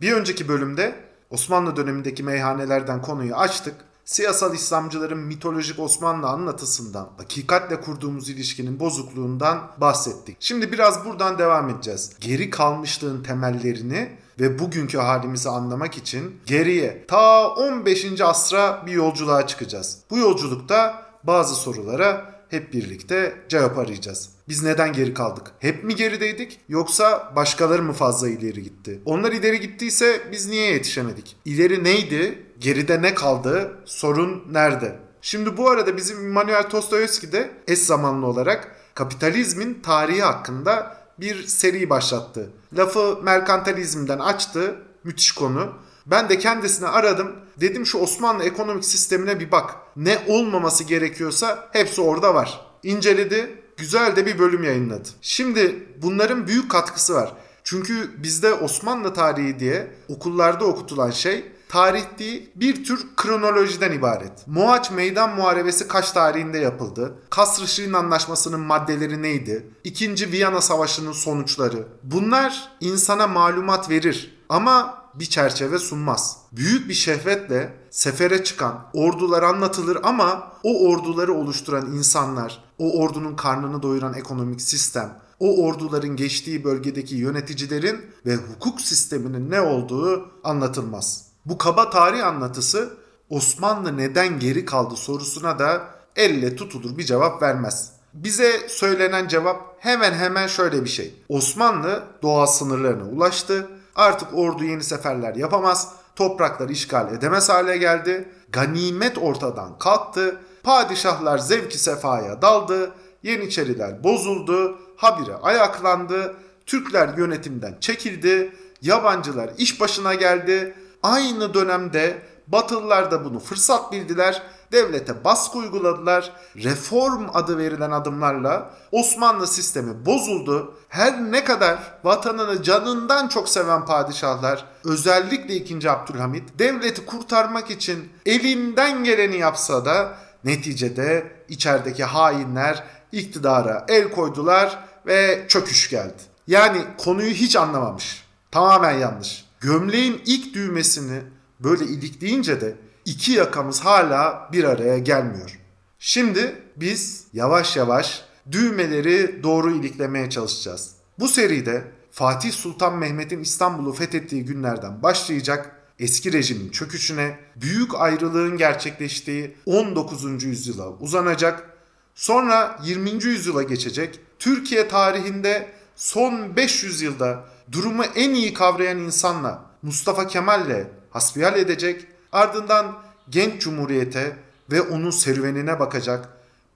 Bir önceki bölümde Osmanlı dönemindeki meyhanelerden konuyu açtık. Siyasal İslamcıların mitolojik Osmanlı anlatısından, hakikatle kurduğumuz ilişkinin bozukluğundan bahsettik. Şimdi biraz buradan devam edeceğiz. Geri kalmışlığın temellerini ve bugünkü halimizi anlamak için geriye ta 15. asra bir yolculuğa çıkacağız. Bu yolculukta bazı sorulara hep birlikte cevap arayacağız. Biz neden geri kaldık? Hep mi gerideydik yoksa başkaları mı fazla ileri gitti? Onlar ileri gittiyse biz niye yetişemedik? İleri neydi? Geride ne kaldı? Sorun nerede? Şimdi bu arada bizim Immanuel Dostoyevski de eş zamanlı olarak kapitalizmin tarihi hakkında bir seri başlattı. Lafı merkantilizmden açtı. Müthiş konu. Ben de kendisini aradım. Dedim şu Osmanlı ekonomik sistemine bir bak. Ne olmaması gerekiyorsa hepsi orada var. İnceledi. Güzel de bir bölüm yayınladı. Şimdi bunların büyük katkısı var. Çünkü bizde Osmanlı tarihi diye okullarda okutulan şey tarih değil bir tür kronolojiden ibaret. Mohaç Meydan Muharebesi kaç tarihinde yapıldı? Kasr-ı Anlaşması'nın maddeleri neydi? İkinci Viyana Savaşı'nın sonuçları. Bunlar insana malumat verir ama bir çerçeve sunmaz. Büyük bir şehvetle sefere çıkan ordular anlatılır ama o orduları oluşturan insanlar, o ordunun karnını doyuran ekonomik sistem, o orduların geçtiği bölgedeki yöneticilerin ve hukuk sisteminin ne olduğu anlatılmaz. Bu kaba tarih anlatısı Osmanlı neden geri kaldı sorusuna da elle tutulur bir cevap vermez. Bize söylenen cevap hemen hemen şöyle bir şey. Osmanlı doğa sınırlarına ulaştı. Artık ordu yeni seferler yapamaz. Toprakları işgal edemez hale geldi. Ganimet ortadan kalktı. Padişahlar zevki sefaya daldı. Yeniçeriler bozuldu. Habire ayaklandı. Türkler yönetimden çekildi. Yabancılar iş başına geldi. Aynı dönemde Batılılar da bunu fırsat bildiler. Devlete baskı uyguladılar. Reform adı verilen adımlarla Osmanlı sistemi bozuldu. Her ne kadar vatanını canından çok seven padişahlar özellikle 2. Abdülhamit devleti kurtarmak için elinden geleni yapsa da neticede içerideki hainler iktidara el koydular ve çöküş geldi. Yani konuyu hiç anlamamış. Tamamen yanlış. Gömleğin ilk düğmesini böyle ilikleyince de iki yakamız hala bir araya gelmiyor. Şimdi biz yavaş yavaş düğmeleri doğru iliklemeye çalışacağız. Bu seride Fatih Sultan Mehmet'in İstanbul'u fethettiği günlerden başlayacak eski rejimin çöküşüne, büyük ayrılığın gerçekleştiği 19. yüzyıla uzanacak. Sonra 20. yüzyıla geçecek. Türkiye tarihinde son 500 yılda durumu en iyi kavrayan insanla Mustafa Kemal'le hasbihal edecek. Ardından genç cumhuriyete ve onun serüvenine bakacak.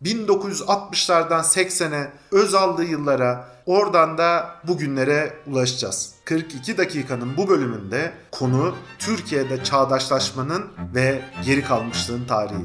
1960'lardan 80'e öz aldığı yıllara oradan da bugünlere ulaşacağız. 42 dakikanın bu bölümünde konu Türkiye'de çağdaşlaşmanın ve geri kalmışlığın tarihi.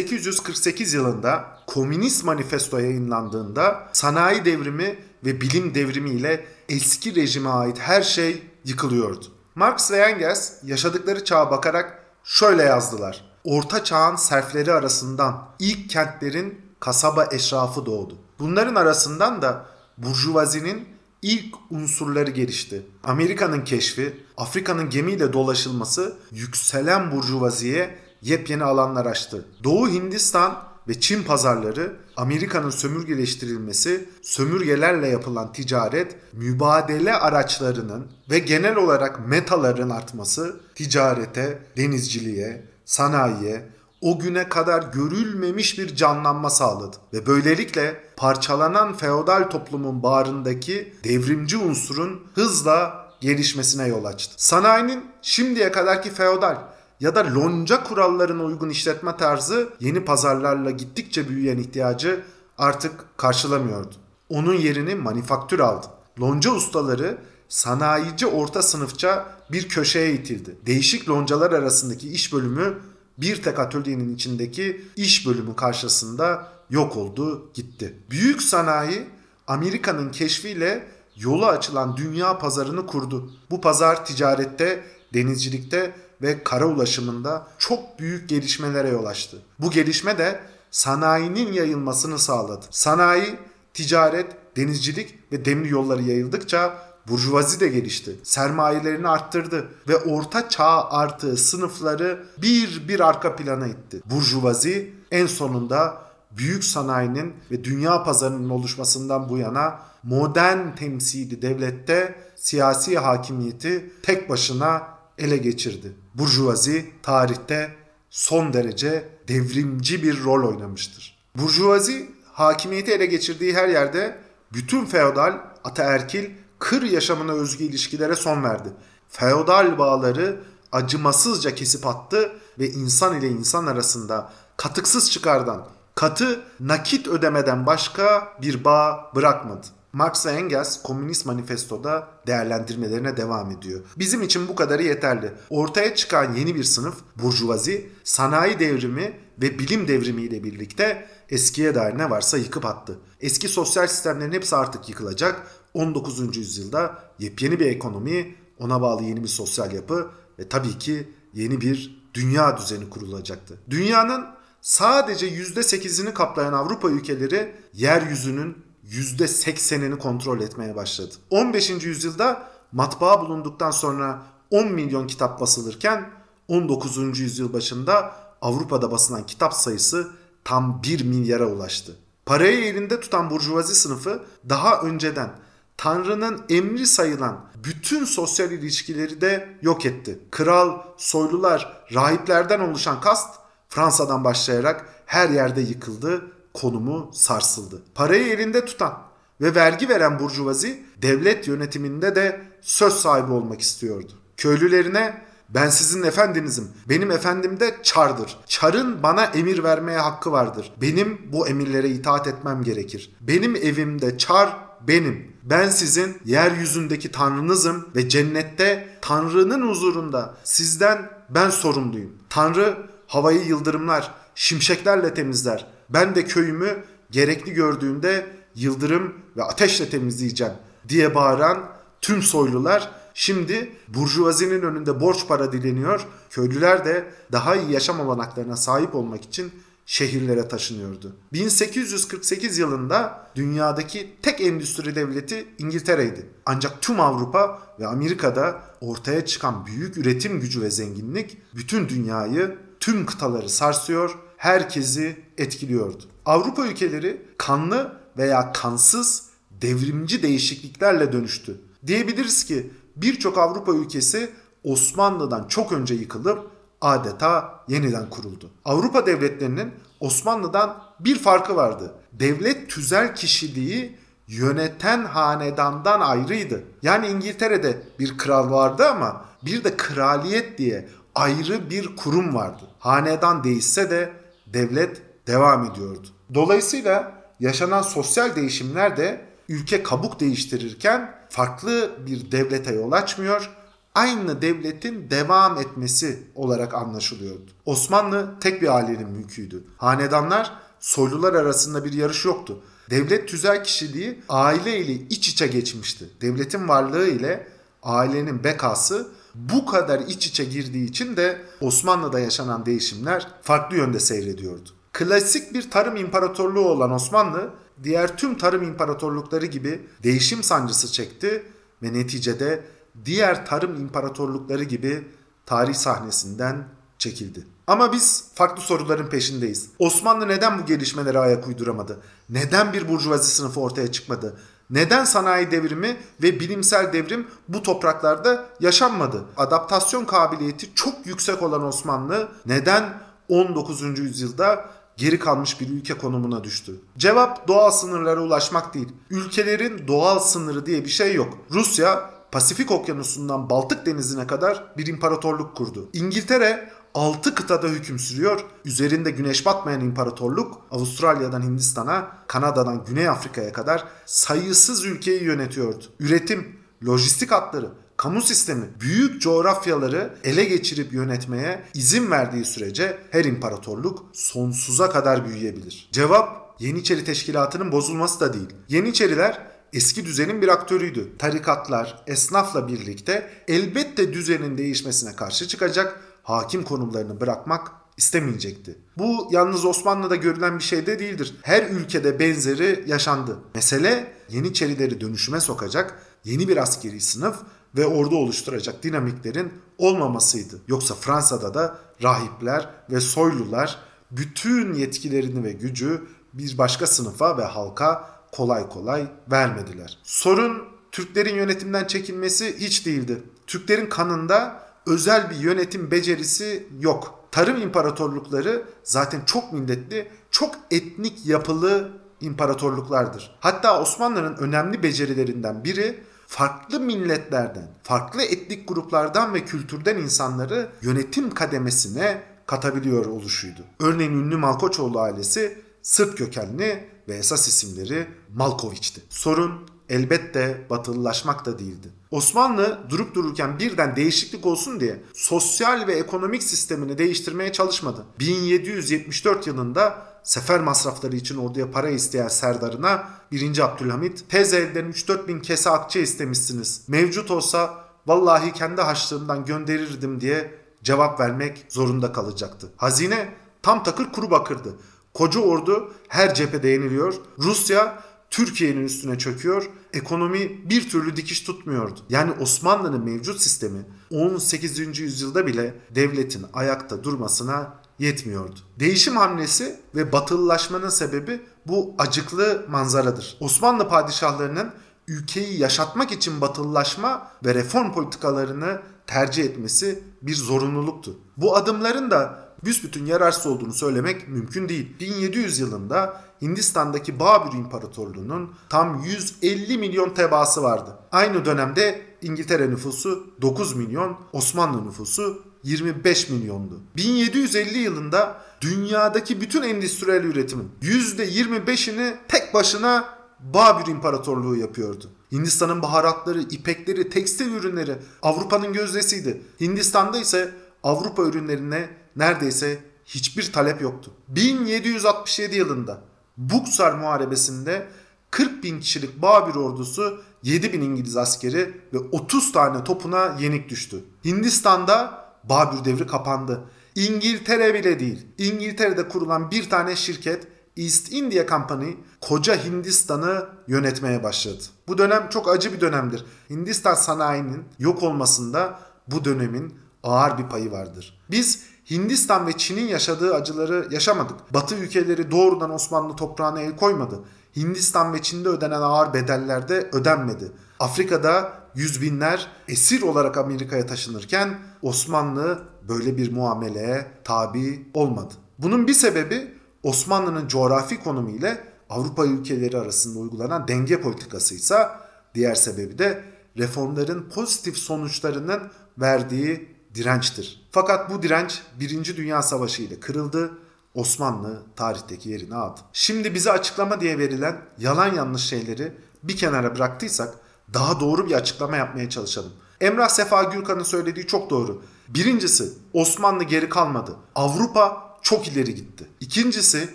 1848 yılında Komünist Manifesto yayınlandığında sanayi devrimi ve bilim devrimi ile eski rejime ait her şey yıkılıyordu. Marx ve Engels yaşadıkları çağa bakarak şöyle yazdılar. Orta çağın serfleri arasından ilk kentlerin kasaba eşrafı doğdu. Bunların arasından da burjuvazinin ilk unsurları gelişti. Amerika'nın keşfi, Afrika'nın gemiyle dolaşılması yükselen burjuvaziye yepyeni alanlar açtı. Doğu Hindistan ve Çin pazarları, Amerika'nın sömürgeleştirilmesi, sömürgelerle yapılan ticaret, mübadele araçlarının ve genel olarak metaların artması ticarete, denizciliğe, sanayiye, o güne kadar görülmemiş bir canlanma sağladı ve böylelikle parçalanan feodal toplumun bağrındaki devrimci unsurun hızla gelişmesine yol açtı. Sanayinin şimdiye kadarki feodal ya da lonca kurallarına uygun işletme tarzı yeni pazarlarla gittikçe büyüyen ihtiyacı artık karşılamıyordu. Onun yerini manifaktür aldı. Lonca ustaları sanayici orta sınıfça bir köşeye itildi. Değişik loncalar arasındaki iş bölümü Bir tek atölyenin içindeki iş bölümü karşısında yok oldu gitti. Büyük sanayi Amerika'nın keşfiyle yolu açılan dünya pazarını kurdu. Bu pazar ticarette, denizcilikte ve kara ulaşımında çok büyük gelişmelere yol açtı. Bu gelişme de sanayinin yayılmasını sağladı. Sanayi, ticaret, denizcilik ve demir yolları yayıldıkça burjuvazi de gelişti. Sermayelerini arttırdı ve orta çağ artığı sınıfları bir bir arka plana itti. Burjuvazi en sonunda büyük sanayinin ve dünya pazarının oluşmasından bu yana modern temsili devlette siyasi hakimiyeti tek başına ele geçirdi. Burjuvazi tarihte son derece devrimci bir rol oynamıştır. Burjuvazi hakimiyeti ele geçirdiği her yerde bütün feodal, ataerkil, kır yaşamına özgü ilişkilere son verdi. Feodal bağları acımasızca kesip attı ve insan ile insan arasında katıksız çıkardan, katı nakit ödemeden başka bir bağ bırakmadı. Marx ve Engels Komünist Manifesto'da değerlendirmelerine devam ediyor. Bizim için bu kadarı yeterli. Ortaya çıkan yeni bir sınıf burjuvazi, sanayi devrimi ve bilim devrimi ile birlikte eskiye dair ne varsa yıkıp attı. Eski sosyal sistemlerin hepsi artık yıkılacak. 19. yüzyılda yepyeni bir ekonomi, ona bağlı yeni bir sosyal yapı ve tabii ki yeni bir dünya düzeni kurulacaktı. Dünyanın sadece %8'ini kaplayan Avrupa ülkeleri yeryüzünün %80'ini kontrol etmeye başladı. 15. yüzyılda matbaa bulunduktan sonra 10 milyon kitap basılırken 19. yüzyıl başında Avrupa'da basılan kitap sayısı tam 1 milyara ulaştı. Parayı elinde tutan burjuvazi sınıfı daha önceden Tanrı'nın emri sayılan bütün sosyal ilişkileri de yok etti. Kral, soylular, rahiplerden oluşan kast Fransa'dan başlayarak her yerde yıkıldı, konumu sarsıldı. Parayı elinde tutan ve vergi veren burjuvazi devlet yönetiminde de söz sahibi olmak istiyordu. Köylülerine ben sizin efendinizim. Benim efendim de çardır. Çarın bana emir vermeye hakkı vardır. Benim bu emirlere itaat etmem gerekir. Benim evimde çar benim. Ben sizin yeryüzündeki tanrınızım ve cennette Tanrı'nın huzurunda sizden ben sorumluyum. Tanrı havayı yıldırımlar, şimşeklerle temizler. Ben de köyümü gerekli gördüğümde yıldırım ve ateşle temizleyeceğim diye bağıran tüm soylular şimdi burjuvazinin önünde borç para dileniyor. Köylüler de daha iyi yaşam olanaklarına sahip olmak için şehirlere taşınıyordu. 1848 yılında dünyadaki tek endüstri devleti İngiltere'ydi. Ancak tüm Avrupa ve Amerika'da ortaya çıkan büyük üretim gücü ve zenginlik bütün dünyayı, tüm kıtaları sarsıyor, herkesi etkiliyordu. Avrupa ülkeleri kanlı veya kansız devrimci değişikliklerle dönüştü. Diyebiliriz ki birçok Avrupa ülkesi Osmanlı'dan çok önce yıkılıp adeta yeniden kuruldu. Avrupa devletlerinin Osmanlı'dan bir farkı vardı. Devlet tüzel kişiliği yöneten hanedandan ayrıydı. Yani İngiltere'de bir kral vardı ama bir de kraliyet diye ayrı bir kurum vardı. Hanedan değişse de devlet devam ediyordu. Dolayısıyla yaşanan sosyal değişimler de ülke kabuk değiştirirken farklı bir devlete yol açmıyor, aynı devletin devam etmesi olarak anlaşılıyordu. Osmanlı tek bir ailenin mülküydü. Hanedanlar soylular arasında bir yarış yoktu. Devlet tüzel kişiliği aile ile iç içe geçmişti. Devletin varlığı ile ailenin bekası bu kadar iç içe girdiği için de Osmanlı'da yaşanan değişimler farklı yönde seyrediyordu. Klasik bir tarım imparatorluğu olan Osmanlı diğer tüm tarım imparatorlukları gibi değişim sancısı çekti ve neticede diğer tarım imparatorlukları gibi tarih sahnesinden çekildi. Ama biz farklı soruların peşindeyiz. Osmanlı neden bu gelişmelere ayak uyduramadı? Neden bir burjuvazi sınıfı ortaya çıkmadı? Neden sanayi devrimi ve bilimsel devrim bu topraklarda yaşanmadı? Adaptasyon kabiliyeti çok yüksek olan Osmanlı neden 19. yüzyılda geri kalmış bir ülke konumuna düştü? Cevap doğal sınırlara ulaşmak değil. Ülkelerin doğal sınırı diye bir şey yok. Rusya Pasifik Okyanusu'ndan Baltık Denizi'ne kadar bir imparatorluk kurdu. İngiltere 6 kıtada hüküm sürüyor. Üzerinde güneş batmayan imparatorluk Avustralya'dan Hindistan'a, Kanada'dan Güney Afrika'ya kadar sayısız ülkeyi yönetiyordu. Üretim, lojistik hatları, kamu sistemi büyük coğrafyaları ele geçirip yönetmeye izin verdiği sürece her imparatorluk sonsuza kadar büyüyebilir. Cevap Yeniçeri Teşkilatı'nın bozulması da değil. Yeniçeriler eski düzenin bir aktörüydü. Tarikatlar, esnafla birlikte elbette düzenin değişmesine karşı çıkacak, hakim konumlarını bırakmak istemeyecekti. Bu yalnız Osmanlı'da görülen bir şey de değildir. Her ülkede benzeri yaşandı. Mesele Yeniçerileri dönüşüme sokacak yeni bir askeri sınıf ve ordu oluşturacak dinamiklerin olmamasıydı. Yoksa Fransa'da da rahipler ve soylular bütün yetkilerini ve gücü bir başka sınıfa ve halka kolay kolay vermediler. Sorun Türklerin yönetimden çekilmesi hiç değildi. Türklerin kanında özel bir yönetim becerisi yok. Tarım imparatorlukları zaten çok milletli, çok etnik yapılı imparatorluklardır. Hatta Osmanlı'nın önemli becerilerinden biri farklı milletlerden, farklı etnik gruplardan ve kültürden insanları yönetim kademesine katabiliyor oluşuydu. Örneğin ünlü Malkoçoğlu ailesi Sırt kökenli ve esas isimleri Malkoviç'ti. Sorun elbette batılılaşmak da değildi. Osmanlı durup dururken birden değişiklik olsun diye sosyal ve ekonomik sistemini değiştirmeye çalışmadı. 1774 yılında sefer masrafları için orduya para isteyen Serdar'ına 1. Abdülhamit tez elden 3-4 bin kese akçe istemişsiniz. Mevcut olsa vallahi kendi haçlığımdan gönderirdim diye cevap vermek zorunda kalacaktı. Hazine tam takır kuru bakırdı. Koca ordu her cephede yeniliyor. Rusya Türkiye'nin üstüne çöküyor. Ekonomi bir türlü dikiş tutmuyordu. Yani Osmanlı'nın mevcut sistemi 18. yüzyılda bile devletin ayakta durmasına yetmiyordu. Değişim hamlesi ve batılılaşmanın sebebi bu acıklı manzaradır. Osmanlı padişahlarının ülkeyi yaşatmak için batılılaşma ve reform politikalarını tercih etmesi bir zorunluluktu. Bu adımların da büsbütün yararsız olduğunu söylemek mümkün değil. 1700 yılında Hindistan'daki Babür İmparatorluğu'nun tam 150 milyon tebaası vardı. Aynı dönemde İngiltere nüfusu 9 milyon, Osmanlı nüfusu 25 milyondu. 1750 yılında dünyadaki bütün endüstriyel üretimin %25'ini tek başına Babür İmparatorluğu yapıyordu. Hindistan'ın baharatları, ipekleri, tekstil ürünleri Avrupa'nın gözdesiydi. Hindistan'da ise Avrupa ürünlerine neredeyse hiçbir talep yoktu. 1767 yılında Buksar Muharebesi'nde 40 bin kişilik Babür ordusu 7 bin İngiliz askeri ve 30 tane topuna yenik düştü. Hindistan'da Babür devri kapandı. İngiltere bile değil. İngiltere'de kurulan bir tane şirket East India Company koca Hindistan'ı yönetmeye başladı. Bu dönem çok acı bir dönemdir. Hindistan sanayinin yok olmasında bu dönemin ağır bir payı vardır. Biz Hindistan ve Çin'in yaşadığı acıları yaşamadık. Batı ülkeleri doğrudan Osmanlı toprağına el koymadı. Hindistan ve Çin'de ödenen ağır bedeller de ödenmedi. Afrika'da yüz binler esir olarak Amerika'ya taşınırken Osmanlı böyle bir muameleye tabi olmadı. Bunun bir sebebi Osmanlı'nın coğrafi konumu ile Avrupa ülkeleri arasında uygulanan denge politikası ise diğer sebebi de reformların pozitif sonuçlarının verdiği dirençtir. Fakat bu direnç 1. Dünya Savaşı ile kırıldı. Osmanlı tarihteki yerini aldı. Şimdi bize açıklama diye verilen yalan yanlış şeyleri bir kenara bıraktıysak daha doğru bir açıklama yapmaya çalışalım. Emrah Sefa Gürkan'ın söylediği çok doğru. Birincisi Osmanlı geri kalmadı. Avrupa çok ileri gitti. İkincisi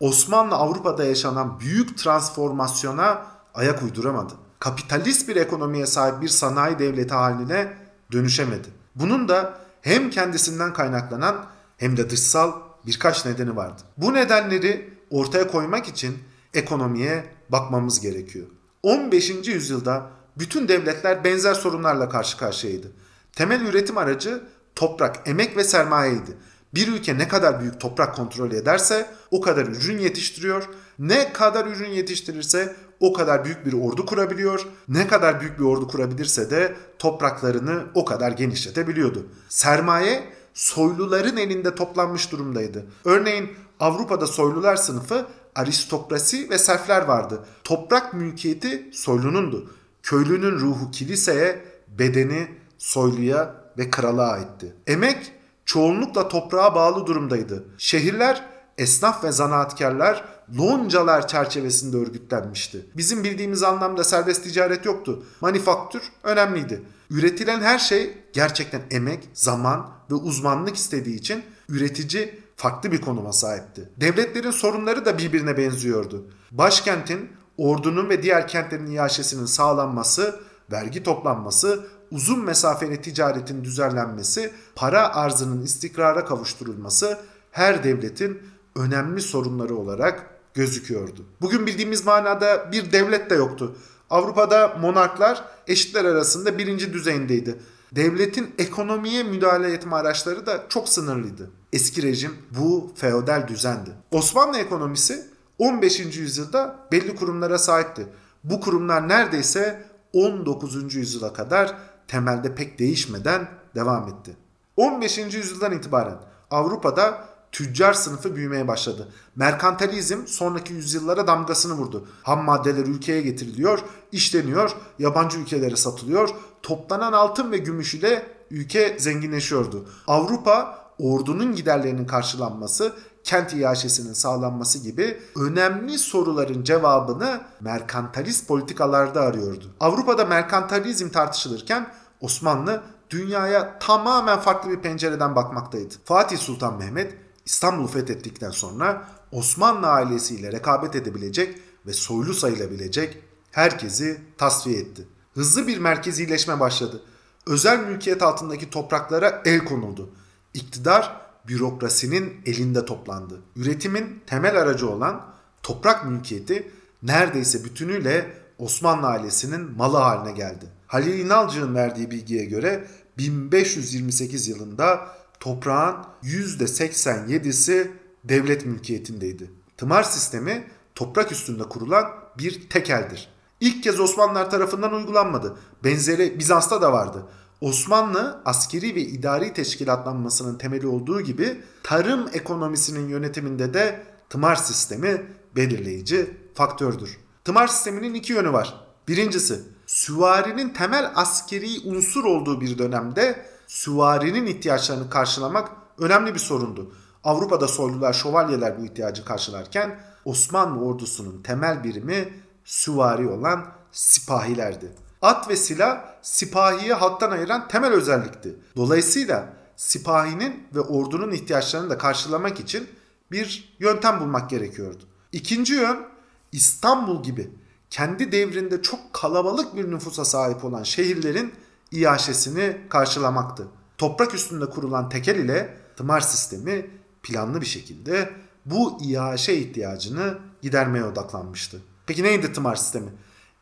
Osmanlı Avrupa'da yaşanan büyük transformasyona ayak uyduramadı. Kapitalist bir ekonomiye sahip bir sanayi devleti haline dönüşemedi. Bunun da hem kendisinden kaynaklanan hem de dışsal birkaç nedeni vardı. Bu nedenleri ortaya koymak için ekonomiye bakmamız gerekiyor. 15. yüzyılda bütün devletler benzer sorunlarla karşı karşıyaydı. Temel üretim aracı toprak, emek ve sermayeydi. Bir ülke ne kadar büyük toprak kontrol ederse o kadar ürün yetiştiriyor. Ne kadar ürün yetiştirirse o kadar büyük bir ordu kurabiliyor. Ne kadar büyük bir ordu kurabilirse de topraklarını o kadar genişletebiliyordu. Sermaye soyluların elinde toplanmış durumdaydı. Örneğin Avrupa'da soylular sınıfı aristokrasi ve serfler vardı. Toprak mülkiyeti soylunundu. Köylünün ruhu kiliseye, bedeni soyluya ve krala aitti. Emek çoğunlukla toprağa bağlı durumdaydı. Şehirler esnaf ve zanaatkarlar loncalar çerçevesinde örgütlenmişti. Bizim bildiğimiz anlamda serbest ticaret yoktu. Manifaktür önemliydi. Üretilen her şey gerçekten emek, zaman ve uzmanlık istediği için üretici farklı bir konuma sahipti. Devletlerin sorunları da birbirine benziyordu. Başkentin, ordunun ve diğer kentlerin iaşesinin sağlanması, vergi toplanması, uzun mesafeli ticaretin düzenlenmesi, para arzının istikrara kavuşturulması her devletin önemli sorunları olarak gözüküyordu. Bugün bildiğimiz manada bir devlet de yoktu. Avrupa'da monarklar eşitler arasında birinci düzeyindeydi. Devletin ekonomiye müdahale etme araçları da çok sınırlıydı. Eski rejim bu feodal düzendi. Osmanlı ekonomisi 15. yüzyılda belli kurumlara sahipti. Bu kurumlar neredeyse 19. yüzyıla kadar temelde pek değişmeden devam etti. 15. yüzyıldan itibaren Avrupa'da tüccar sınıfı büyümeye başladı. Merkantalizm sonraki yüzyıllara damgasını vurdu. Ham maddeler ülkeye getiriliyor, işleniyor, yabancı ülkelere satılıyor. Toplanan altın ve gümüş ile ülke zenginleşiyordu. Avrupa ordunun giderlerinin karşılanması, kent iaşesinin sağlanması gibi önemli soruların cevabını merkantalist politikalarda arıyordu. Avrupa'da merkantalizm tartışılırken Osmanlı dünyaya tamamen farklı bir pencereden bakmaktaydı. Fatih Sultan Mehmet İstanbul'u fethettikten sonra Osmanlı ailesiyle rekabet edebilecek ve soylu sayılabilecek herkesi tasfiye etti. Hızlı bir merkezileşme başladı. Özel mülkiyet altındaki topraklara el konuldu. İktidar bürokrasinin elinde toplandı. Üretimin temel aracı olan toprak mülkiyeti neredeyse bütünüyle Osmanlı ailesinin malı haline geldi. Halil İnalcık'ın verdiği bilgiye göre 1528 yılında toprağın %87'si devlet mülkiyetindeydi. Tımar sistemi toprak üstünde kurulan bir tekeldir. İlk kez Osmanlılar tarafından uygulanmadı. Benzeri Bizans'ta da vardı. Osmanlı askeri ve idari teşkilatlanmasının temeli olduğu gibi tarım ekonomisinin yönetiminde de tımar sistemi belirleyici faktördür. Tımar sisteminin iki yönü var. Birincisi süvarinin temel askeri unsur olduğu bir dönemde süvarinin ihtiyaçlarını karşılamak önemli bir sorundu. Avrupa'da soylular, şövalyeler bu ihtiyacı karşılarken Osmanlı ordusunun temel birimi süvari olan sipahilerdi. At ve silah sipahiyi halktan ayıran temel özellikti. Dolayısıyla sipahinin ve ordunun ihtiyaçlarını da karşılamak için bir yöntem bulmak gerekiyordu. İkinci yön İstanbul gibi kendi devrinde çok kalabalık bir nüfusa sahip olan şehirlerin iaşesini karşılamaktı. Toprak üstünde kurulan tekel ile tımar sistemi planlı bir şekilde bu iaşe ihtiyacını gidermeye odaklanmıştı. Peki neydi tımar sistemi?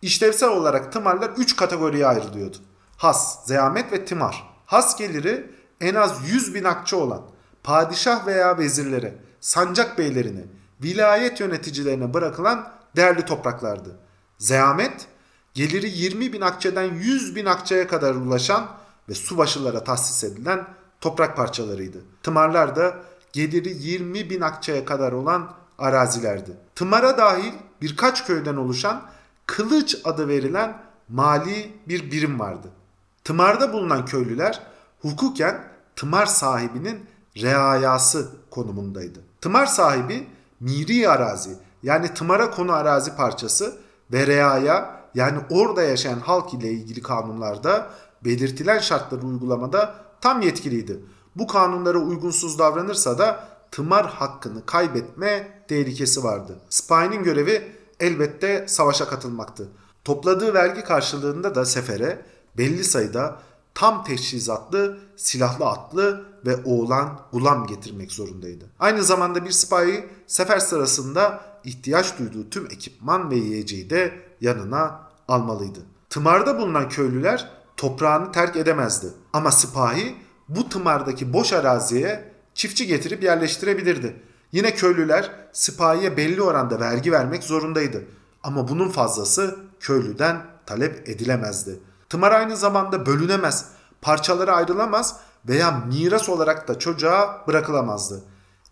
İşlevsel olarak tımarlar 3 kategoriye ayrılıyordu. Has, zeamet ve tımar. Has geliri en az 100 bin akçe olan padişah veya vezirlere, sancak beylerine, vilayet yöneticilerine bırakılan değerli topraklardı. Zeamet geliri 20 bin akçeden 100 bin akçeye kadar ulaşan ve subaşılara tahsis edilen toprak parçalarıydı. Tımarlar da geliri 20 bin akçeye kadar olan arazilerdi. Tımara dahil birkaç köyden oluşan kılıç adı verilen mali bir birim vardı. Tımarda bulunan köylüler hukuken tımar sahibinin reayası konumundaydı. Tımar sahibi miri arazi yani tımara konu arazi parçası ve reaya yani orada yaşayan halk ile ilgili kanunlarda belirtilen şartları uygulamada tam yetkiliydi. Bu kanunlara uygunsuz davranırsa da tımar hakkını kaybetme tehlikesi vardı. Spy'nin görevi elbette savaşa katılmaktı. Topladığı vergi karşılığında da sefere belli sayıda tam teçhizatlı, silahlı atlı ve oğlan gulam getirmek zorundaydı. Aynı zamanda bir sipahi sefer sırasında ihtiyaç duyduğu tüm ekipman ve yiyeceği de yanına almalıydı. Tımarda bulunan köylüler toprağını terk edemezdi. Ama sipahi bu tımardaki boş araziye çiftçi getirip yerleştirebilirdi. Yine köylüler sipahiye belli oranda vergi vermek zorundaydı. Ama bunun fazlası köylüden talep edilemezdi. Tımar aynı zamanda bölünemez, parçalara ayrılamaz veya miras olarak da çocuğa bırakılamazdı.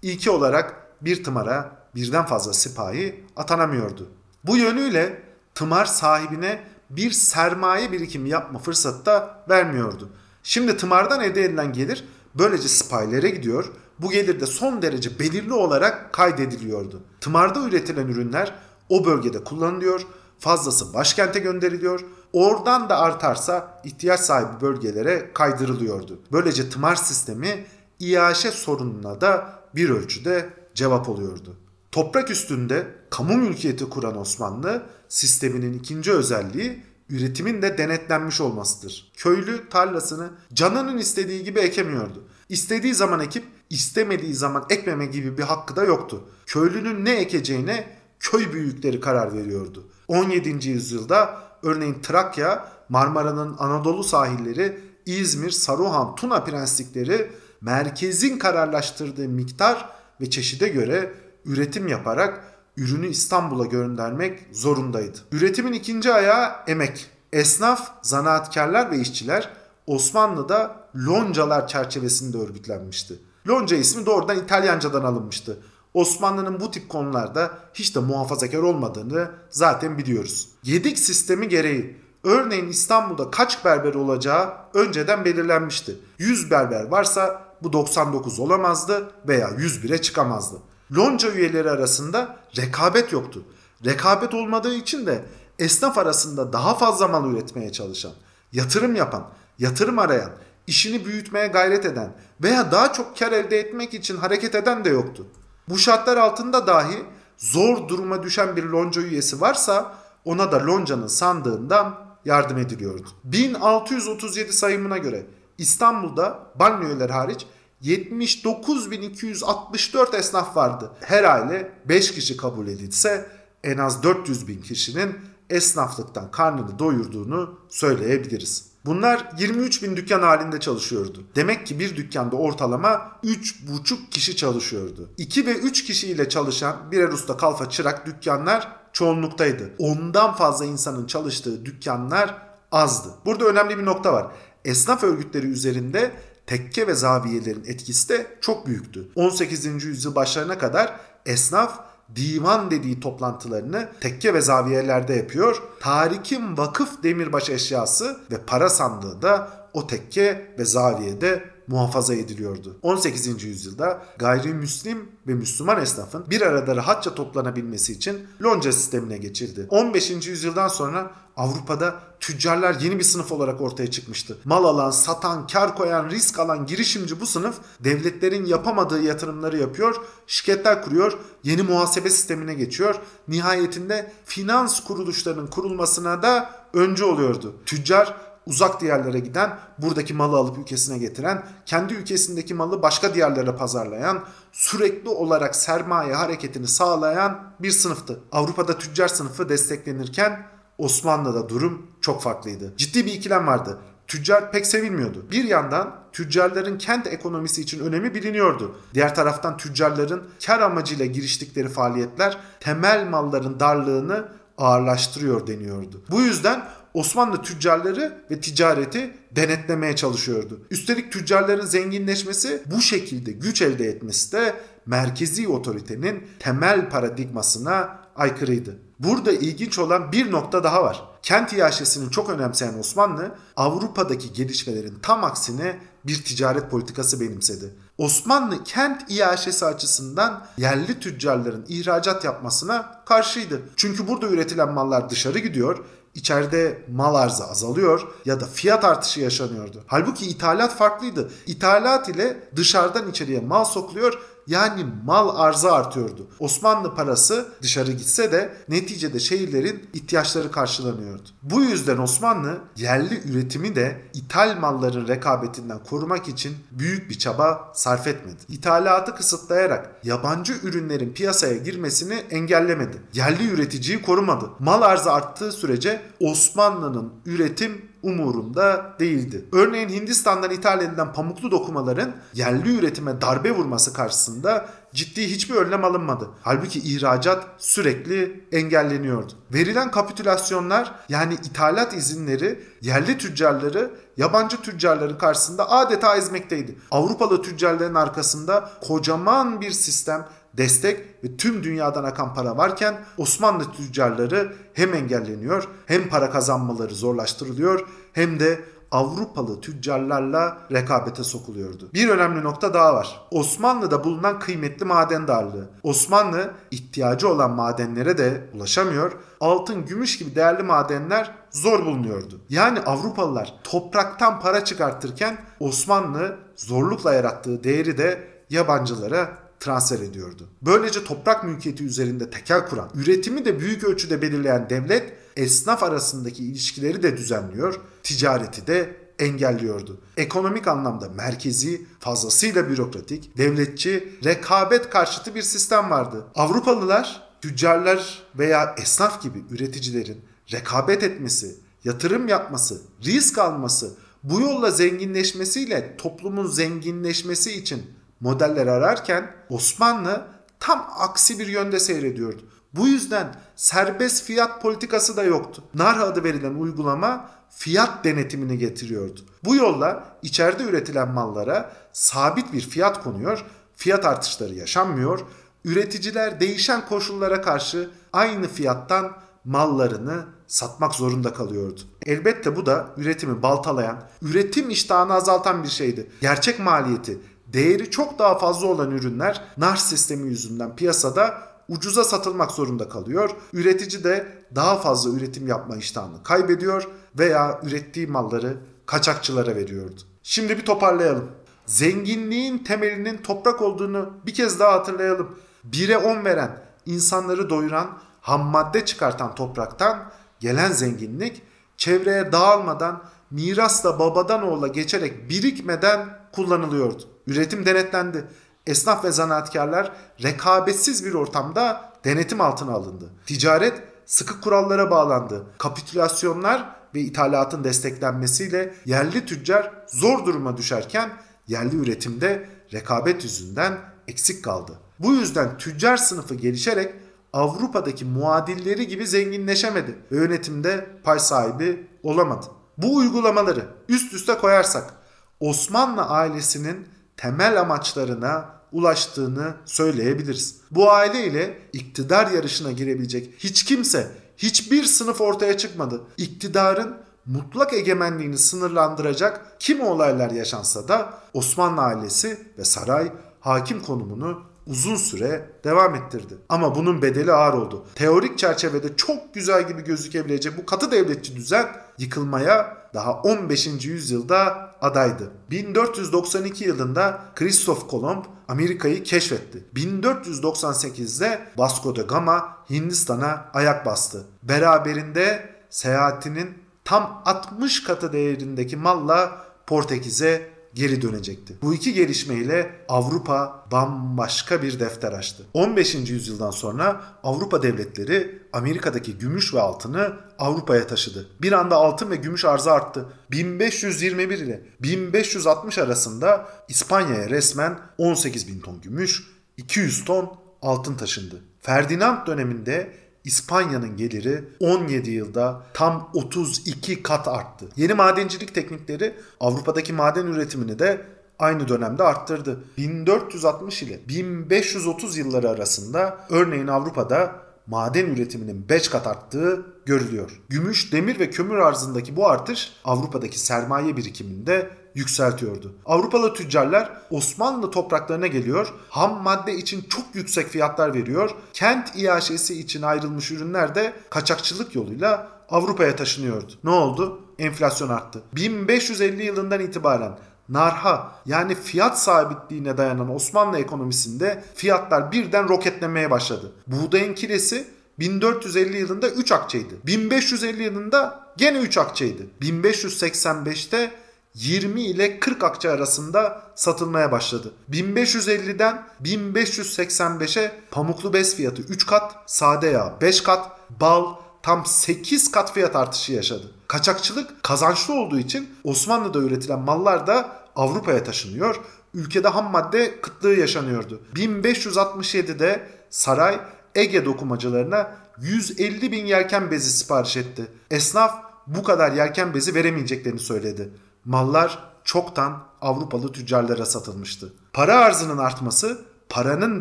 İlki olarak bir tımara birden fazla sipahi atanamıyordu. Bu yönüyle tımar sahibine bir sermaye birikimi yapma fırsatı da vermiyordu. Şimdi tımardan elde edilen gelir böylece sipahilere gidiyor. Bu gelir de son derece belirli olarak kaydediliyordu. Tımarda üretilen ürünler o bölgede kullanılıyor, fazlası başkente gönderiliyor, oradan da artarsa ihtiyaç sahibi bölgelere kaydırılıyordu. Böylece tımar sistemi iaşe sorununa da bir ölçüde cevap oluyordu. Toprak üstünde kamu mülkiyeti kuran Osmanlı sisteminin ikinci özelliği üretimin de denetlenmiş olmasıdır. Köylü tarlasını canının istediği gibi ekemiyordu. İstediği zaman ekip istemediği zaman ekmeme gibi bir hakkı da yoktu. Köylünün ne ekeceğine köy büyükleri karar veriyordu. 17. yüzyılda örneğin Trakya, Marmara'nın Anadolu sahilleri, İzmir, Saruhan, Tuna prenslikleri merkezin kararlaştırdığı miktar ve çeşide göre üretim yaparak ürünü İstanbul'a göndermek zorundaydı. Üretimin ikinci ayağı emek. Esnaf, zanaatkarlar ve işçiler Osmanlı'da loncalar çerçevesinde örgütlenmişti. Lonca ismi doğrudan İtalyancadan alınmıştı. Osmanlı'nın bu tip konularda hiç de muhafazakar olmadığını zaten biliyoruz. Yedik sistemi gereği örneğin İstanbul'da kaç berber olacağı önceden belirlenmişti. 100 berber varsa bu 99 olamazdı veya 101'e çıkamazdı. Lonca üyeleri arasında rekabet yoktu. Rekabet olmadığı için de esnaf arasında daha fazla mal üretmeye çalışan, yatırım yapan, yatırım arayan, işini büyütmeye gayret eden veya daha çok kar elde etmek için hareket eden de yoktu. Bu şartlar altında dahi zor duruma düşen bir lonca üyesi varsa ona da loncanın sandığından yardım ediliyordu. 1637 sayımına göre İstanbul'da banliyöler hariç 79.264 esnaf vardı. Her aile 5 kişi kabul edilse en az 400 bin kişinin esnaflıktan karnını doyurduğunu söyleyebiliriz. Bunlar 23 bin dükkan halinde çalışıyordu. Demek ki bir dükkanda ortalama 3,5 kişi çalışıyordu. 2 ve 3 kişiyle çalışan birer usta kalfa çırak dükkanlar çoğunluktaydı. Ondan fazla insanın çalıştığı dükkanlar azdı. Burada önemli bir nokta var. Esnaf örgütleri üzerinde tekke ve zaviyelerin etkisi de çok büyüktü. 18. yüzyıl başlarına kadar esnaf divan dediği toplantılarını tekke ve zaviyelerde yapıyor. Tarikin vakıf demirbaş eşyası ve para sandığı da o tekke ve zaviyede muhafaza ediliyordu. 18. yüzyılda gayrimüslim ve Müslüman esnafın bir arada rahatça toplanabilmesi için lonca sistemine geçildi. 15. yüzyıldan sonra Avrupa'da tüccarlar yeni bir sınıf olarak ortaya çıkmıştı. Mal alan, satan, kar koyan, risk alan girişimci bu sınıf devletlerin yapamadığı yatırımları yapıyor, şirketler kuruyor, yeni muhasebe sistemine geçiyor. Nihayetinde finans kuruluşlarının kurulmasına da öncü oluyordu. Tüccar uzak diyarlara giden, buradaki malı alıp ülkesine getiren, kendi ülkesindeki malı başka diyarlara pazarlayan, sürekli olarak sermaye hareketini sağlayan bir sınıftı. Avrupa'da tüccar sınıfı desteklenirken Osmanlı'da durum çok farklıydı. Ciddi bir ikilem vardı. Tüccar pek sevilmiyordu. Bir yandan tüccarların kent ekonomisi için önemi biliniyordu. Diğer taraftan tüccarların kar amacıyla giriştikleri faaliyetler temel malların darlığını ağırlaştırıyor deniyordu. Bu yüzden Osmanlı tüccarları ve ticareti denetlemeye çalışıyordu. Üstelik tüccarların zenginleşmesi bu şekilde güç elde etmesi de merkezi otoritenin temel paradigmasına aykırıydı. Burada ilginç olan bir nokta daha var. Kent iaşesini çok önemseyen Osmanlı Avrupa'daki gelişmelerin tam aksine bir ticaret politikası benimsedi. Osmanlı kent iaşesi açısından yerli tüccarların ihracat yapmasına karşıydı. Çünkü burada üretilen mallar dışarı gidiyor içeride mal arzı azalıyor ya da fiyat artışı yaşanıyordu. Halbuki ithalat farklıydı. İthalat ile dışarıdan içeriye mal sokuluyor yani mal arzı artıyordu. Osmanlı parası dışarı gitse de neticede şehirlerin ihtiyaçları karşılanıyordu. Bu yüzden Osmanlı yerli üretimi de ithal malların rekabetinden korumak için büyük bir çaba sarf etmedi. İthalatı kısıtlayarak yabancı ürünlerin piyasaya girmesini engellemedi. Yerli üreticiyi korumadı. Mal arzı arttığı sürece Osmanlı'nın üretim umurunda değildi. Örneğin Hindistan'dan ithal edilen pamuklu dokumaların yerli üretime darbe vurması karşısında ciddi hiçbir önlem alınmadı. Halbuki ihracat sürekli engelleniyordu. Verilen kapitülasyonlar yani ithalat izinleri yerli tüccarları yabancı tüccarların karşısında adeta ezmekteydi. Avrupalı tüccarların arkasında kocaman bir sistem destek ve tüm dünyadan akan para varken Osmanlı tüccarları hem engelleniyor hem para kazanmaları zorlaştırılıyor hem de Avrupalı tüccarlarla rekabete sokuluyordu. Bir önemli nokta daha var. Osmanlı'da bulunan kıymetli maden darlığı. Osmanlı ihtiyacı olan madenlere de ulaşamıyor. Altın, gümüş gibi değerli madenler zor bulunuyordu. Yani Avrupalılar topraktan para çıkartırken Osmanlı zorlukla yarattığı değeri de yabancılara transfer ediyordu. Böylece toprak mülkiyeti üzerinde tekel kuran, üretimi de büyük ölçüde belirleyen devlet esnaf arasındaki ilişkileri de düzenliyor, ticareti de engelliyordu. Ekonomik anlamda merkezi, fazlasıyla bürokratik, devletçi, rekabet karşıtı bir sistem vardı. Avrupalılar, tüccarlar veya esnaf gibi üreticilerin rekabet etmesi, yatırım yapması, risk alması, bu yolla zenginleşmesiyle toplumun zenginleşmesi için modeller ararken Osmanlı tam aksi bir yönde seyrediyordu. Bu yüzden serbest fiyat politikası da yoktu. Narha adı verilen uygulama fiyat denetimini getiriyordu. Bu yolla içeride üretilen mallara sabit bir fiyat konuyor, fiyat artışları yaşanmıyor, üreticiler değişen koşullara karşı aynı fiyattan mallarını satmak zorunda kalıyordu. Elbette bu da üretimi baltalayan, üretim iştahını azaltan bir şeydi. Gerçek maliyeti, değeri çok daha fazla olan ürünler nar sistemi yüzünden piyasada ucuza satılmak zorunda kalıyor. Üretici de daha fazla üretim yapma iştahını kaybediyor veya ürettiği malları kaçakçılara veriyordu. Şimdi bir toparlayalım. Zenginliğin temelinin toprak olduğunu bir kez daha hatırlayalım. 1'e 10 veren, insanları doyuran, ham madde çıkartan topraktan gelen zenginlik çevreye dağılmadan mirasla babadan oğula geçerek birikmeden kullanılıyordu. Üretim denetlendi. Esnaf ve zanaatkarlar rekabetsiz bir ortamda denetim altına alındı. Ticaret sıkı kurallara bağlandı. Kapitülasyonlar ve ithalatın desteklenmesiyle yerli tüccar zor duruma düşerken yerli üretimde rekabet yüzünden eksik kaldı. Bu yüzden tüccar sınıfı gelişerek Avrupa'daki muadilleri gibi zenginleşemedi ve yönetimde pay sahibi olamadı. Bu uygulamaları üst üste koyarsak Osmanlı ailesinin temel amaçlarına ulaştığını söyleyebiliriz. Bu aile ile iktidar yarışına girebilecek hiç kimse, hiçbir sınıf ortaya çıkmadı. İktidarın mutlak egemenliğini sınırlandıracak kim olaylar yaşansa da Osmanlı ailesi ve saray hakim konumunu uzun süre devam ettirdi. Ama bunun bedeli ağır oldu. Teorik çerçevede çok güzel gibi gözükebilecek bu katı devletçi düzen yıkılmaya daha 15. yüzyılda adaydı. 1492 yılında Christoph Kolomb Amerika'yı keşfetti. 1498'de Vasco da Gama Hindistan'a ayak bastı. Beraberinde seyahatinin tam 60 katı değerindeki malla Portekiz'e geri dönecekti. Bu iki gelişmeyle Avrupa bambaşka bir defter açtı. 15. yüzyıldan sonra Avrupa devletleri Amerika'daki gümüş ve altını Avrupa'ya taşıdı. Bir anda altın ve gümüş arzı arttı. 1521 ile 1560 arasında İspanya'ya resmen 18 bin ton gümüş, 200 ton altın taşındı. Ferdinand döneminde İspanya'nın geliri 17 yılda tam 32 kat arttı. Yeni madencilik teknikleri Avrupa'daki maden üretimini de aynı dönemde arttırdı. 1460 ile 1530 yılları arasında örneğin Avrupa'da maden üretiminin 5 kat arttığı görülüyor. Gümüş, demir ve kömür arzındaki bu artış Avrupa'daki sermaye birikiminde yükseltiyordu. Avrupalı tüccarlar Osmanlı topraklarına geliyor, ham madde için çok yüksek fiyatlar veriyor, kent iaşesi için ayrılmış ürünler de kaçakçılık yoluyla Avrupa'ya taşınıyordu. Ne oldu? Enflasyon arttı. 1550 yılından itibaren narha yani fiyat sabitliğine dayanan Osmanlı ekonomisinde fiyatlar birden roketlemeye başladı. Buğdayın kilesi 1450 yılında 3 akçeydi. 1550 yılında gene 3 akçeydi. 1585'te 20 ile 40 akçe arasında satılmaya başladı. 1550'den 1585'e pamuklu bez fiyatı 3 kat, sade yağ 5 kat, bal tam 8 kat fiyat artışı yaşadı. Kaçakçılık kazançlı olduğu için Osmanlı'da üretilen mallar da Avrupa'ya taşınıyor. Ülkede ham madde kıtlığı yaşanıyordu. 1567'de saray Ege dokumacılarına 150 bin yelken bezi sipariş etti. Esnaf bu kadar yelken bezi veremeyeceklerini söyledi. Mallar çoktan Avrupalı tüccarlara satılmıştı. Para arzının artması paranın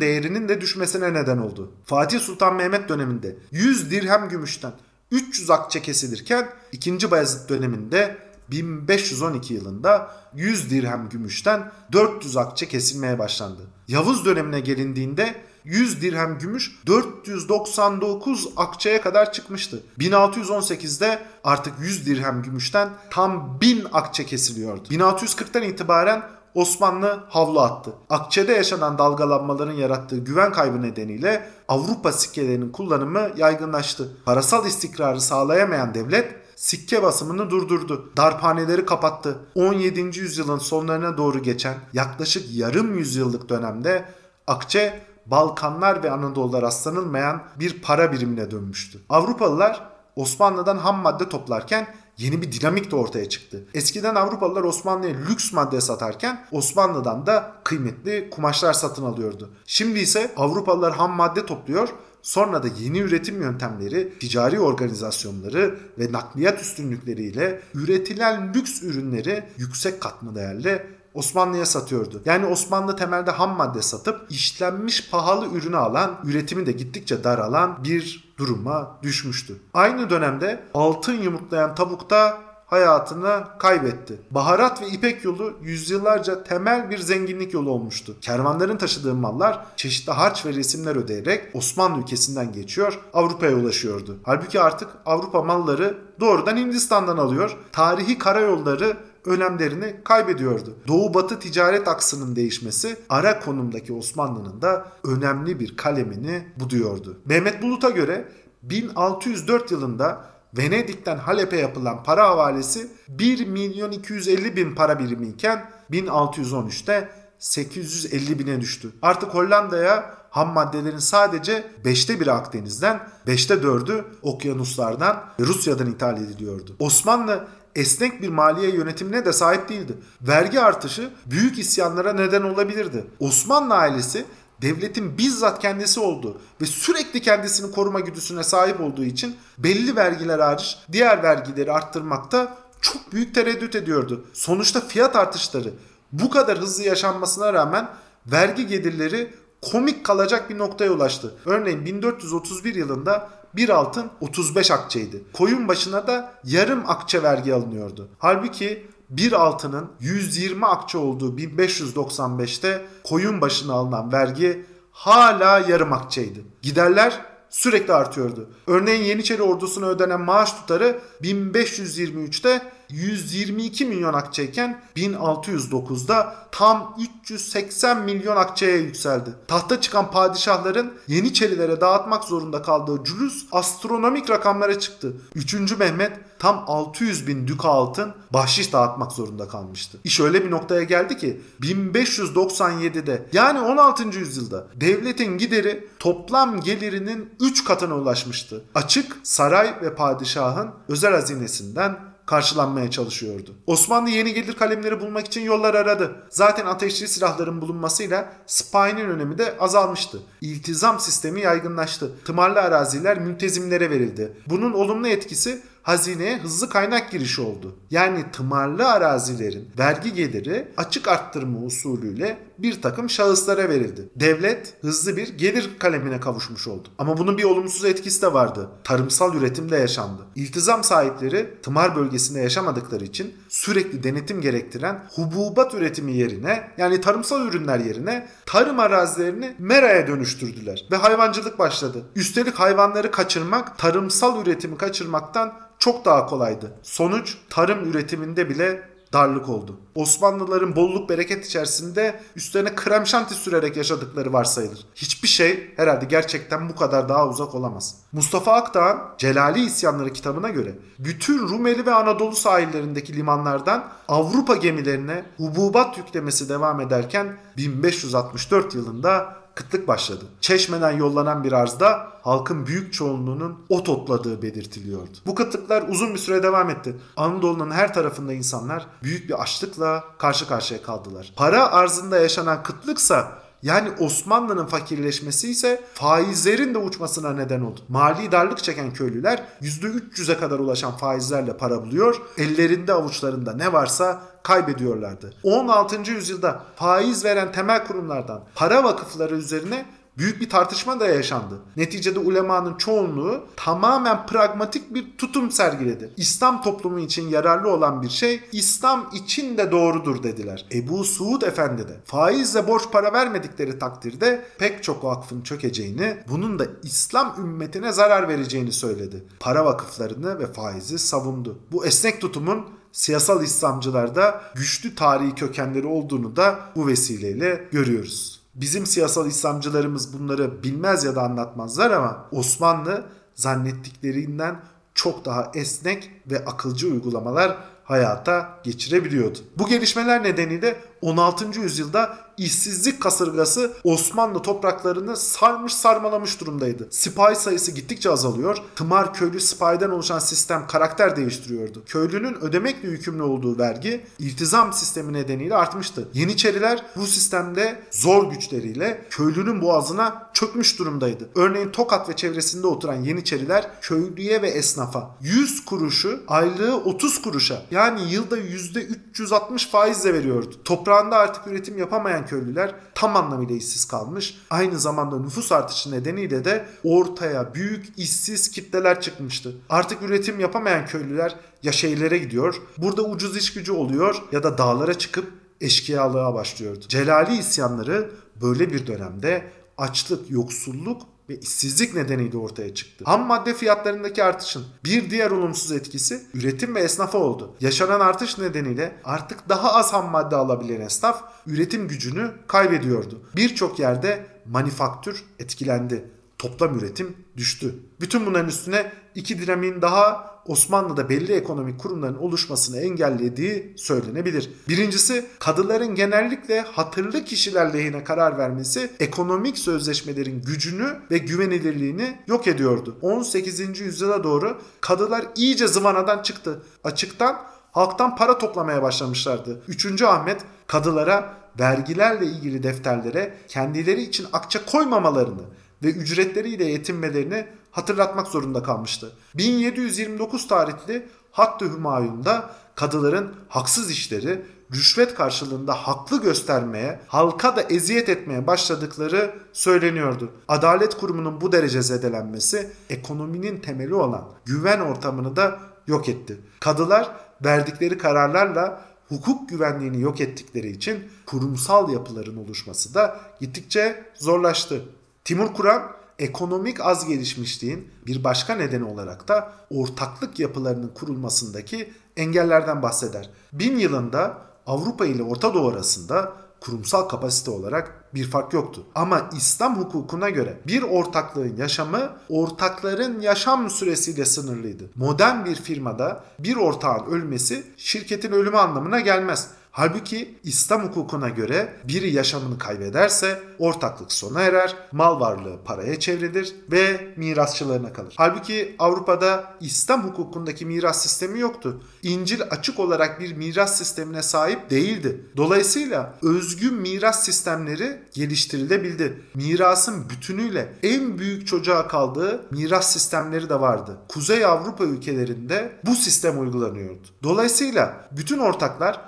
değerinin de düşmesine neden oldu. Fatih Sultan Mehmet döneminde 100 dirhem gümüşten 300 akçe kesilirken 2. Bayezid döneminde 1512 yılında 100 dirhem gümüşten 400 akçe kesilmeye başlandı. Yavuz dönemine gelindiğinde 100 dirhem gümüş 499 akçeye kadar çıkmıştı. 1618'de artık 100 dirhem gümüşten tam 1000 akçe kesiliyordu. 1640'tan itibaren Osmanlı havlu attı. Akçe'de yaşanan dalgalanmaların yarattığı güven kaybı nedeniyle Avrupa sikkelerinin kullanımı yaygınlaştı. Parasal istikrarı sağlayamayan devlet sikke basımını durdurdu. Darphaneleri kapattı. 17. yüzyılın sonlarına doğru geçen yaklaşık yarım yüzyıllık dönemde akçe Balkanlar ve Anadolu'da rastlanılmayan bir para birimine dönmüştü. Avrupalılar Osmanlı'dan ham madde toplarken yeni bir dinamik de ortaya çıktı. Eskiden Avrupalılar Osmanlı'ya lüks madde satarken Osmanlı'dan da kıymetli kumaşlar satın alıyordu. Şimdi ise Avrupalılar ham madde topluyor Sonra da yeni üretim yöntemleri, ticari organizasyonları ve nakliyat üstünlükleriyle üretilen lüks ürünleri yüksek katma değerle Osmanlı'ya satıyordu. Yani Osmanlı temelde ham madde satıp işlenmiş pahalı ürünü alan, üretimi de gittikçe daralan bir duruma düşmüştü. Aynı dönemde altın yumurtlayan tavukta hayatını kaybetti. Baharat ve İpek yolu yüzyıllarca temel bir zenginlik yolu olmuştu. Kervanların taşıdığı mallar çeşitli harç ve resimler ödeyerek Osmanlı ülkesinden geçiyor, Avrupa'ya ulaşıyordu. Halbuki artık Avrupa malları doğrudan Hindistan'dan alıyor. Tarihi karayolları önemlerini kaybediyordu. Doğu-batı ticaret aksının değişmesi ara konumdaki Osmanlı'nın da önemli bir kalemini buduyordu. Mehmet Bulut'a göre 1604 yılında Venedik'ten Halep'e yapılan para havalesi 1 milyon 250 bin para birimi iken 1613'te 850 bine düştü. Artık Hollanda'ya ham maddelerin sadece 5'te 1'i Akdeniz'den, 5'te 4'ü okyanuslardan Rusya'dan ithal ediliyordu. Osmanlı esnek bir maliye yönetimine de sahip değildi. Vergi artışı büyük isyanlara neden olabilirdi. Osmanlı ailesi devletin bizzat kendisi oldu ve sürekli kendisini koruma güdüsüne sahip olduğu için belli vergiler hariç diğer vergileri arttırmakta çok büyük tereddüt ediyordu. Sonuçta fiyat artışları bu kadar hızlı yaşanmasına rağmen vergi gelirleri komik kalacak bir noktaya ulaştı. Örneğin 1431 yılında bir altın 35 akçeydi. Koyun başına da yarım akçe vergi alınıyordu. Halbuki bir altının 120 akçe olduğu 1595'te koyun başına alınan vergi hala yarım akçeydi. Giderler sürekli artıyordu. Örneğin Yeniçeri ordusuna ödenen maaş tutarı 1523'te 122 milyon akçeyken 1609'da tam 380 milyon akçeye yükseldi. Tahta çıkan padişahların Yeniçerilere dağıtmak zorunda kaldığı cülüs astronomik rakamlara çıktı. 3. Mehmet tam 600 bin düka altın bahşiş dağıtmak zorunda kalmıştı. İş öyle bir noktaya geldi ki 1597'de yani 16. yüzyılda devletin gideri toplam gelirinin 3 katına ulaşmıştı. Açık saray ve padişahın özel hazinesinden karşılanmaya çalışıyordu. Osmanlı yeni gelir kalemleri bulmak için yollar aradı. Zaten ateşli silahların bulunmasıyla spy'nin önemi de azalmıştı. İltizam sistemi yaygınlaştı. Tımarlı araziler mültezimlere verildi. Bunun olumlu etkisi hazineye hızlı kaynak girişi oldu. Yani tımarlı arazilerin vergi geliri açık arttırma usulüyle bir takım şahıslara verildi. Devlet hızlı bir gelir kalemine kavuşmuş oldu. Ama bunun bir olumsuz etkisi de vardı. Tarımsal üretimde yaşandı. İltizam sahipleri tımar bölgesinde yaşamadıkları için sürekli denetim gerektiren hububat üretimi yerine yani tarımsal ürünler yerine tarım arazilerini meraya dönüştürdüler ve hayvancılık başladı. Üstelik hayvanları kaçırmak tarımsal üretimi kaçırmaktan çok daha kolaydı. Sonuç tarım üretiminde bile darlık oldu. Osmanlıların bolluk bereket içerisinde üstlerine krem şanti sürerek yaşadıkları varsayılır. Hiçbir şey herhalde gerçekten bu kadar daha uzak olamaz. Mustafa Akdağ'ın Celali İsyanları kitabına göre bütün Rumeli ve Anadolu sahillerindeki limanlardan Avrupa gemilerine hububat yüklemesi devam ederken 1564 yılında kıtlık başladı. Çeşmeden yollanan bir arzda halkın büyük çoğunluğunun ot otladığı belirtiliyordu. Bu kıtlıklar uzun bir süre devam etti. Anadolu'nun her tarafında insanlar büyük bir açlıkla karşı karşıya kaldılar. Para arzında yaşanan kıtlıksa yani Osmanlı'nın fakirleşmesi ise faizlerin de uçmasına neden oldu. Mali darlık çeken köylüler %300'e kadar ulaşan faizlerle para buluyor. Ellerinde avuçlarında ne varsa kaybediyorlardı. 16. yüzyılda faiz veren temel kurumlardan para vakıfları üzerine büyük bir tartışma da yaşandı. Neticede ulemanın çoğunluğu tamamen pragmatik bir tutum sergiledi. İslam toplumu için yararlı olan bir şey İslam için de doğrudur dediler. Ebu Suud Efendi de faizle borç para vermedikleri takdirde pek çok vakfın çökeceğini, bunun da İslam ümmetine zarar vereceğini söyledi. Para vakıflarını ve faizi savundu. Bu esnek tutumun siyasal İslamcılarda güçlü tarihi kökenleri olduğunu da bu vesileyle görüyoruz. Bizim siyasal İslamcılarımız bunları bilmez ya da anlatmazlar ama Osmanlı zannettiklerinden çok daha esnek ve akılcı uygulamalar hayata geçirebiliyordu. Bu gelişmeler nedeniyle 16. yüzyılda işsizlik kasırgası Osmanlı topraklarını sarmış sarmalamış durumdaydı. Sipahi sayısı gittikçe azalıyor. Tımar köylü sipahiden oluşan sistem karakter değiştiriyordu. Köylünün ödemekle yükümlü olduğu vergi iltizam sistemi nedeniyle artmıştı. Yeniçeriler bu sistemde zor güçleriyle köylünün boğazına çökmüş durumdaydı. Örneğin Tokat ve çevresinde oturan Yeniçeriler köylüye ve esnafa 100 kuruşu aylığı 30 kuruşa yani yılda %360 faizle veriyordu. Toprağında artık üretim yapamayan köylüler tam anlamıyla işsiz kalmış. Aynı zamanda nüfus artışı nedeniyle de ortaya büyük işsiz kitleler çıkmıştı. Artık üretim yapamayan köylüler ya şehirlere gidiyor, burada ucuz iş gücü oluyor ya da dağlara çıkıp eşkıyalığa başlıyordu. Celali isyanları böyle bir dönemde açlık, yoksulluk ve işsizlik nedeniyle ortaya çıktı. Ham madde fiyatlarındaki artışın bir diğer olumsuz etkisi üretim ve esnafa oldu. Yaşanan artış nedeniyle artık daha az ham madde alabilen esnaf üretim gücünü kaybediyordu. Birçok yerde manifaktür etkilendi. Toplam üretim düştü. Bütün bunların üstüne iki dinamiğin daha Osmanlı'da belli ekonomik kurumların oluşmasını engellediği söylenebilir. Birincisi kadıların genellikle hatırlı kişiler lehine karar vermesi ekonomik sözleşmelerin gücünü ve güvenilirliğini yok ediyordu. 18. yüzyıla doğru kadılar iyice zıvanadan çıktı. Açıktan halktan para toplamaya başlamışlardı. 3. Ahmet kadılara vergilerle ilgili defterlere kendileri için akça koymamalarını ve ücretleriyle yetinmelerini hatırlatmak zorunda kalmıştı. 1729 tarihli Hattı Hümayun'da kadıların haksız işleri rüşvet karşılığında haklı göstermeye, halka da eziyet etmeye başladıkları söyleniyordu. Adalet kurumunun bu derece zedelenmesi ekonominin temeli olan güven ortamını da yok etti. Kadılar verdikleri kararlarla hukuk güvenliğini yok ettikleri için kurumsal yapıların oluşması da gittikçe zorlaştı. Timur Kur'an ekonomik az gelişmişliğin bir başka nedeni olarak da ortaklık yapılarının kurulmasındaki engellerden bahseder. Bin yılında Avrupa ile Orta Doğu arasında kurumsal kapasite olarak bir fark yoktu. Ama İslam hukukuna göre bir ortaklığın yaşamı ortakların yaşam süresiyle sınırlıydı. Modern bir firmada bir ortağın ölmesi şirketin ölümü anlamına gelmez. Halbuki İslam hukukuna göre biri yaşamını kaybederse ortaklık sona erer, mal varlığı paraya çevrilir ve mirasçılarına kalır. Halbuki Avrupa'da İslam hukukundaki miras sistemi yoktu. İncil açık olarak bir miras sistemine sahip değildi. Dolayısıyla özgün miras sistemleri geliştirilebildi. Mirasın bütünüyle en büyük çocuğa kaldığı miras sistemleri de vardı. Kuzey Avrupa ülkelerinde bu sistem uygulanıyordu. Dolayısıyla bütün ortaklar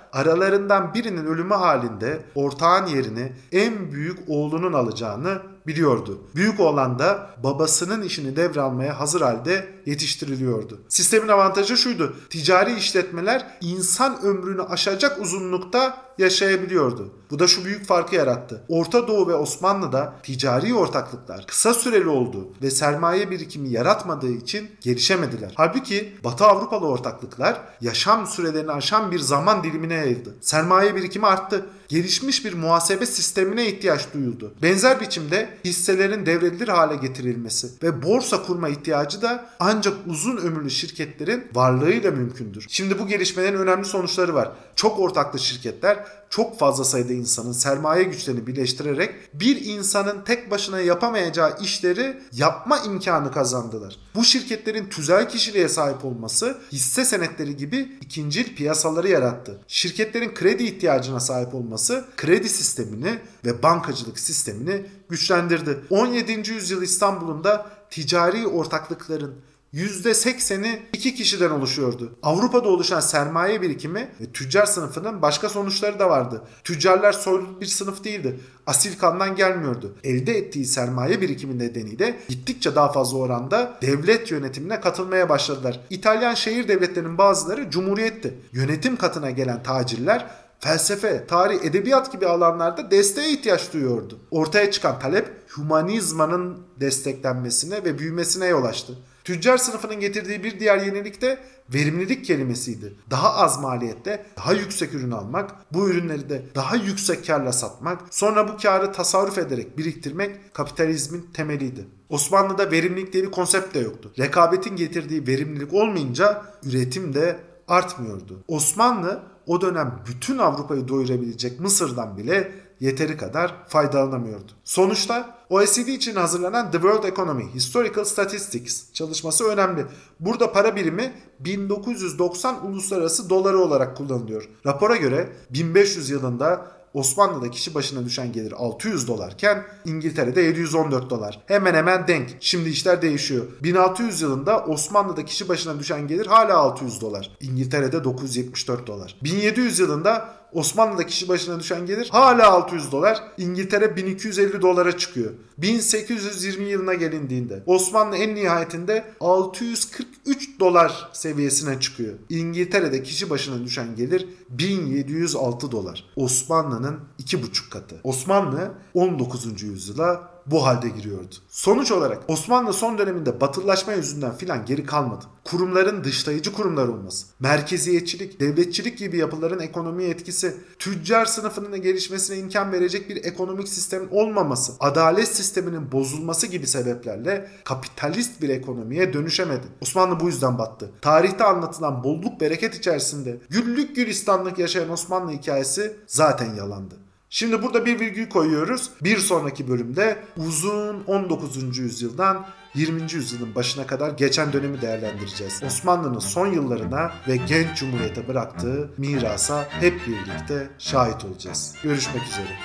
aralarından birinin ölümü halinde ortağın yerini en büyük oğlunun alacağını biliyordu. Büyük oğlan da babasının işini devralmaya hazır halde yetiştiriliyordu. Sistemin avantajı şuydu. Ticari işletmeler insan ömrünü aşacak uzunlukta yaşayabiliyordu. Bu da şu büyük farkı yarattı. Orta Doğu ve Osmanlı'da ticari ortaklıklar kısa süreli oldu ve sermaye birikimi yaratmadığı için gelişemediler. Halbuki Batı Avrupalı ortaklıklar yaşam sürelerini aşan bir zaman dilimine yayıldı. Sermaye birikimi arttı. Gelişmiş bir muhasebe sistemine ihtiyaç duyuldu. Benzer biçimde hisselerin devredilir hale getirilmesi ve borsa kurma ihtiyacı da ancak uzun ömürlü şirketlerin varlığıyla mümkündür. Şimdi bu gelişmelerin önemli sonuçları var. Çok ortaklı şirketler çok fazla sayıda insanın sermaye güçlerini birleştirerek bir insanın tek başına yapamayacağı işleri yapma imkanı kazandılar. Bu şirketlerin tüzel kişiliğe sahip olması hisse senetleri gibi ikincil piyasaları yarattı. Şirketlerin kredi ihtiyacına sahip olması kredi sistemini ve bankacılık sistemini güçlendirdi. 17. yüzyıl İstanbul'unda ticari ortaklıkların %80'i iki kişiden oluşuyordu. Avrupa'da oluşan sermaye birikimi ve tüccar sınıfının başka sonuçları da vardı. Tüccarlar soylu bir sınıf değildi. Asil kandan gelmiyordu. Elde ettiği sermaye birikimi nedeniyle gittikçe daha fazla oranda devlet yönetimine katılmaya başladılar. İtalyan şehir devletlerinin bazıları cumhuriyetti. Yönetim katına gelen tacirler felsefe, tarih, edebiyat gibi alanlarda desteğe ihtiyaç duyuyordu. Ortaya çıkan talep humanizmanın desteklenmesine ve büyümesine yol açtı. Tüccar sınıfının getirdiği bir diğer yenilik de verimlilik kelimesiydi. Daha az maliyette daha yüksek ürün almak, bu ürünleri de daha yüksek karla satmak, sonra bu karı tasarruf ederek biriktirmek kapitalizmin temeliydi. Osmanlı'da verimlilik diye bir konsept de yoktu. Rekabetin getirdiği verimlilik olmayınca üretim de artmıyordu. Osmanlı o dönem bütün Avrupa'yı doyurabilecek Mısır'dan bile yeteri kadar faydalanamıyordu. Sonuçta OECD için hazırlanan The World Economy Historical Statistics çalışması önemli. Burada para birimi 1990 uluslararası doları olarak kullanılıyor. Rapora göre 1500 yılında Osmanlı'da kişi başına düşen gelir 600 dolarken İngiltere'de 714 dolar. Hemen hemen denk. Şimdi işler değişiyor. 1600 yılında Osmanlı'da kişi başına düşen gelir hala 600 dolar. İngiltere'de 974 dolar. 1700 yılında Osmanlı'da kişi başına düşen gelir hala 600 dolar. İngiltere 1250 dolara çıkıyor. 1820 yılına gelindiğinde Osmanlı en nihayetinde 643 dolar seviyesine çıkıyor. İngiltere'de kişi başına düşen gelir 1706 dolar. Osmanlı'nın 2,5 katı. Osmanlı 19. yüzyıla bu halde giriyordu. Sonuç olarak Osmanlı son döneminde batılılaşma yüzünden filan geri kalmadı. Kurumların dışlayıcı kurumlar olması, merkeziyetçilik, devletçilik gibi yapıların ekonomiye etkisi, tüccar sınıfının gelişmesine imkan verecek bir ekonomik sistemin olmaması, adalet sisteminin bozulması gibi sebeplerle kapitalist bir ekonomiye dönüşemedi. Osmanlı bu yüzden battı. Tarihte anlatılan bolluk bereket içerisinde güllük gülistanlık yaşayan Osmanlı hikayesi zaten yalandı. Şimdi burada bir virgül koyuyoruz. Bir sonraki bölümde uzun 19. yüzyıldan 20. yüzyılın başına kadar geçen dönemi değerlendireceğiz. Osmanlı'nın son yıllarına ve genç cumhuriyete bıraktığı mirasa hep birlikte şahit olacağız. Görüşmek üzere.